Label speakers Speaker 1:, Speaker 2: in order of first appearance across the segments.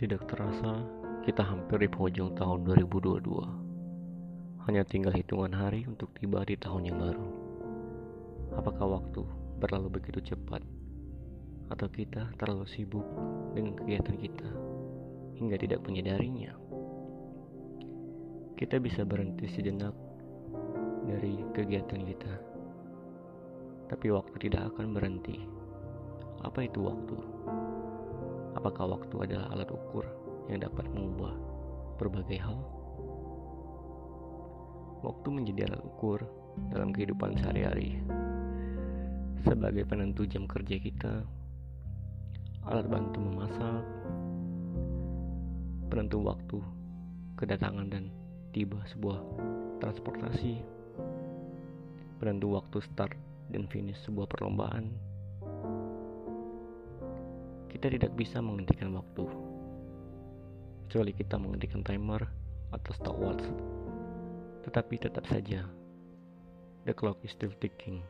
Speaker 1: Tidak terasa, kita hampir di penghujung tahun 2022. Hanya tinggal hitungan hari untuk tiba di tahun yang baru. Apakah waktu berlalu begitu cepat? Atau kita terlalu sibuk dengan kegiatan kita hingga tidak menyadarinya? Kita bisa berhenti sejenak dari kegiatan kita. Tapi waktu tidak akan berhenti. Apa itu waktu? Apakah waktu adalah alat ukur yang dapat mengubah berbagai hal? Waktu menjadi alat ukur dalam kehidupan sehari-hari. Sebagai penentu jam kerja kita, alat bantu memasak, penentu waktu, kedatangan dan tiba sebuah transportasi, penentu waktu start dan finish sebuah perlombaan. Kita tidak bisa menghentikan waktu, kecuali kita menghentikan timer atau stopwatch. Tetapi tetap saja, the clock is still ticking.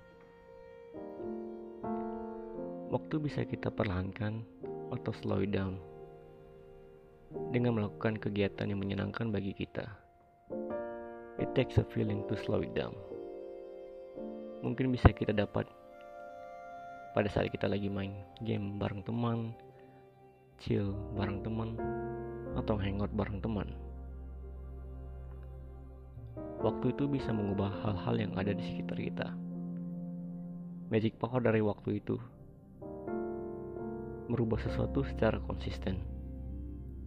Speaker 1: Waktu bisa kita perlahankan atau slow down dengan melakukan kegiatan yang menyenangkan bagi kita. It takes a feeling to slow it down mungkin bisa kita dapat pada saat kita lagi main game bareng teman, chill bareng teman, atau hangout bareng teman. Waktu itu bisa mengubah hal-hal yang ada di sekitar kita. Magic power dari waktu itu merubah sesuatu secara konsisten.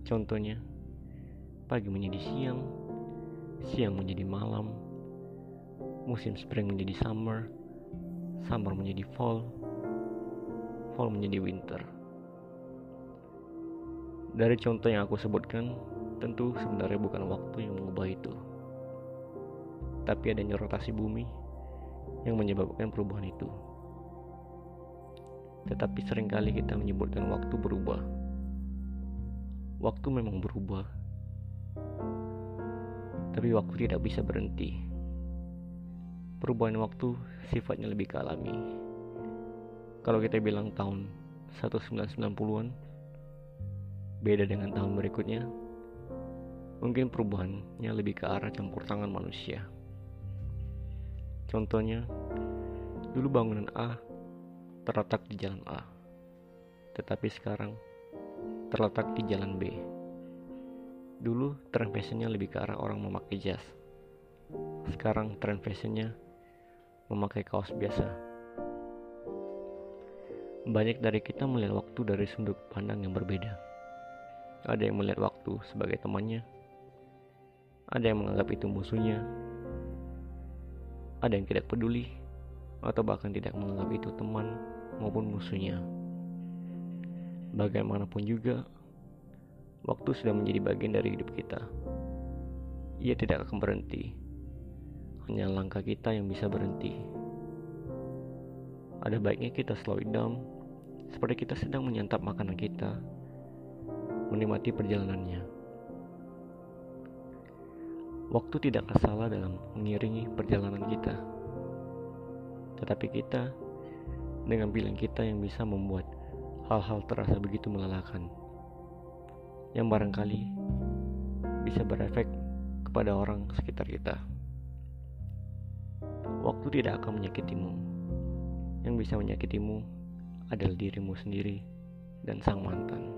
Speaker 1: Contohnya, pagi menjadi siang, siang menjadi malam, musim spring menjadi summer, summer menjadi fall, fall menjadi winter. Dari contoh yang aku sebutkan, tentu sebenarnya bukan waktu yang mengubah itu. Tapi adanya rotasi bumi yang menyebabkan perubahan itu. Tetapi sering kali kita menyebutkan waktu berubah. Waktu memang berubah. Tapi waktu tidak bisa berhenti perubahan waktu sifatnya lebih ke alami. Kalau kita bilang tahun 1990-an beda dengan tahun berikutnya, mungkin perubahannya lebih ke arah campur tangan manusia. Contohnya, dulu bangunan A terletak di jalan A, tetapi sekarang terletak di jalan B. Dulu tren fashionnya lebih ke arah orang memakai jas. Sekarang tren fashionnya memakai kaos biasa. Banyak dari kita melihat waktu dari sudut pandang yang berbeda. Ada yang melihat waktu sebagai temannya, ada yang menganggap itu musuhnya, ada yang tidak peduli, atau bahkan tidak menganggap itu teman maupun musuhnya. Bagaimanapun juga, waktu sudah menjadi bagian dari hidup kita. Ia tidak akan berhenti hanya langkah kita yang bisa berhenti. Ada baiknya kita slow down, seperti kita sedang menyantap makanan kita, menikmati perjalanannya. Waktu tidak salah dalam mengiringi perjalanan kita, tetapi kita dengan pilihan kita yang bisa membuat hal-hal terasa begitu melelahkan, yang barangkali bisa berefek kepada orang sekitar kita. Waktu tidak akan menyakitimu. Yang bisa menyakitimu adalah dirimu sendiri dan sang mantan.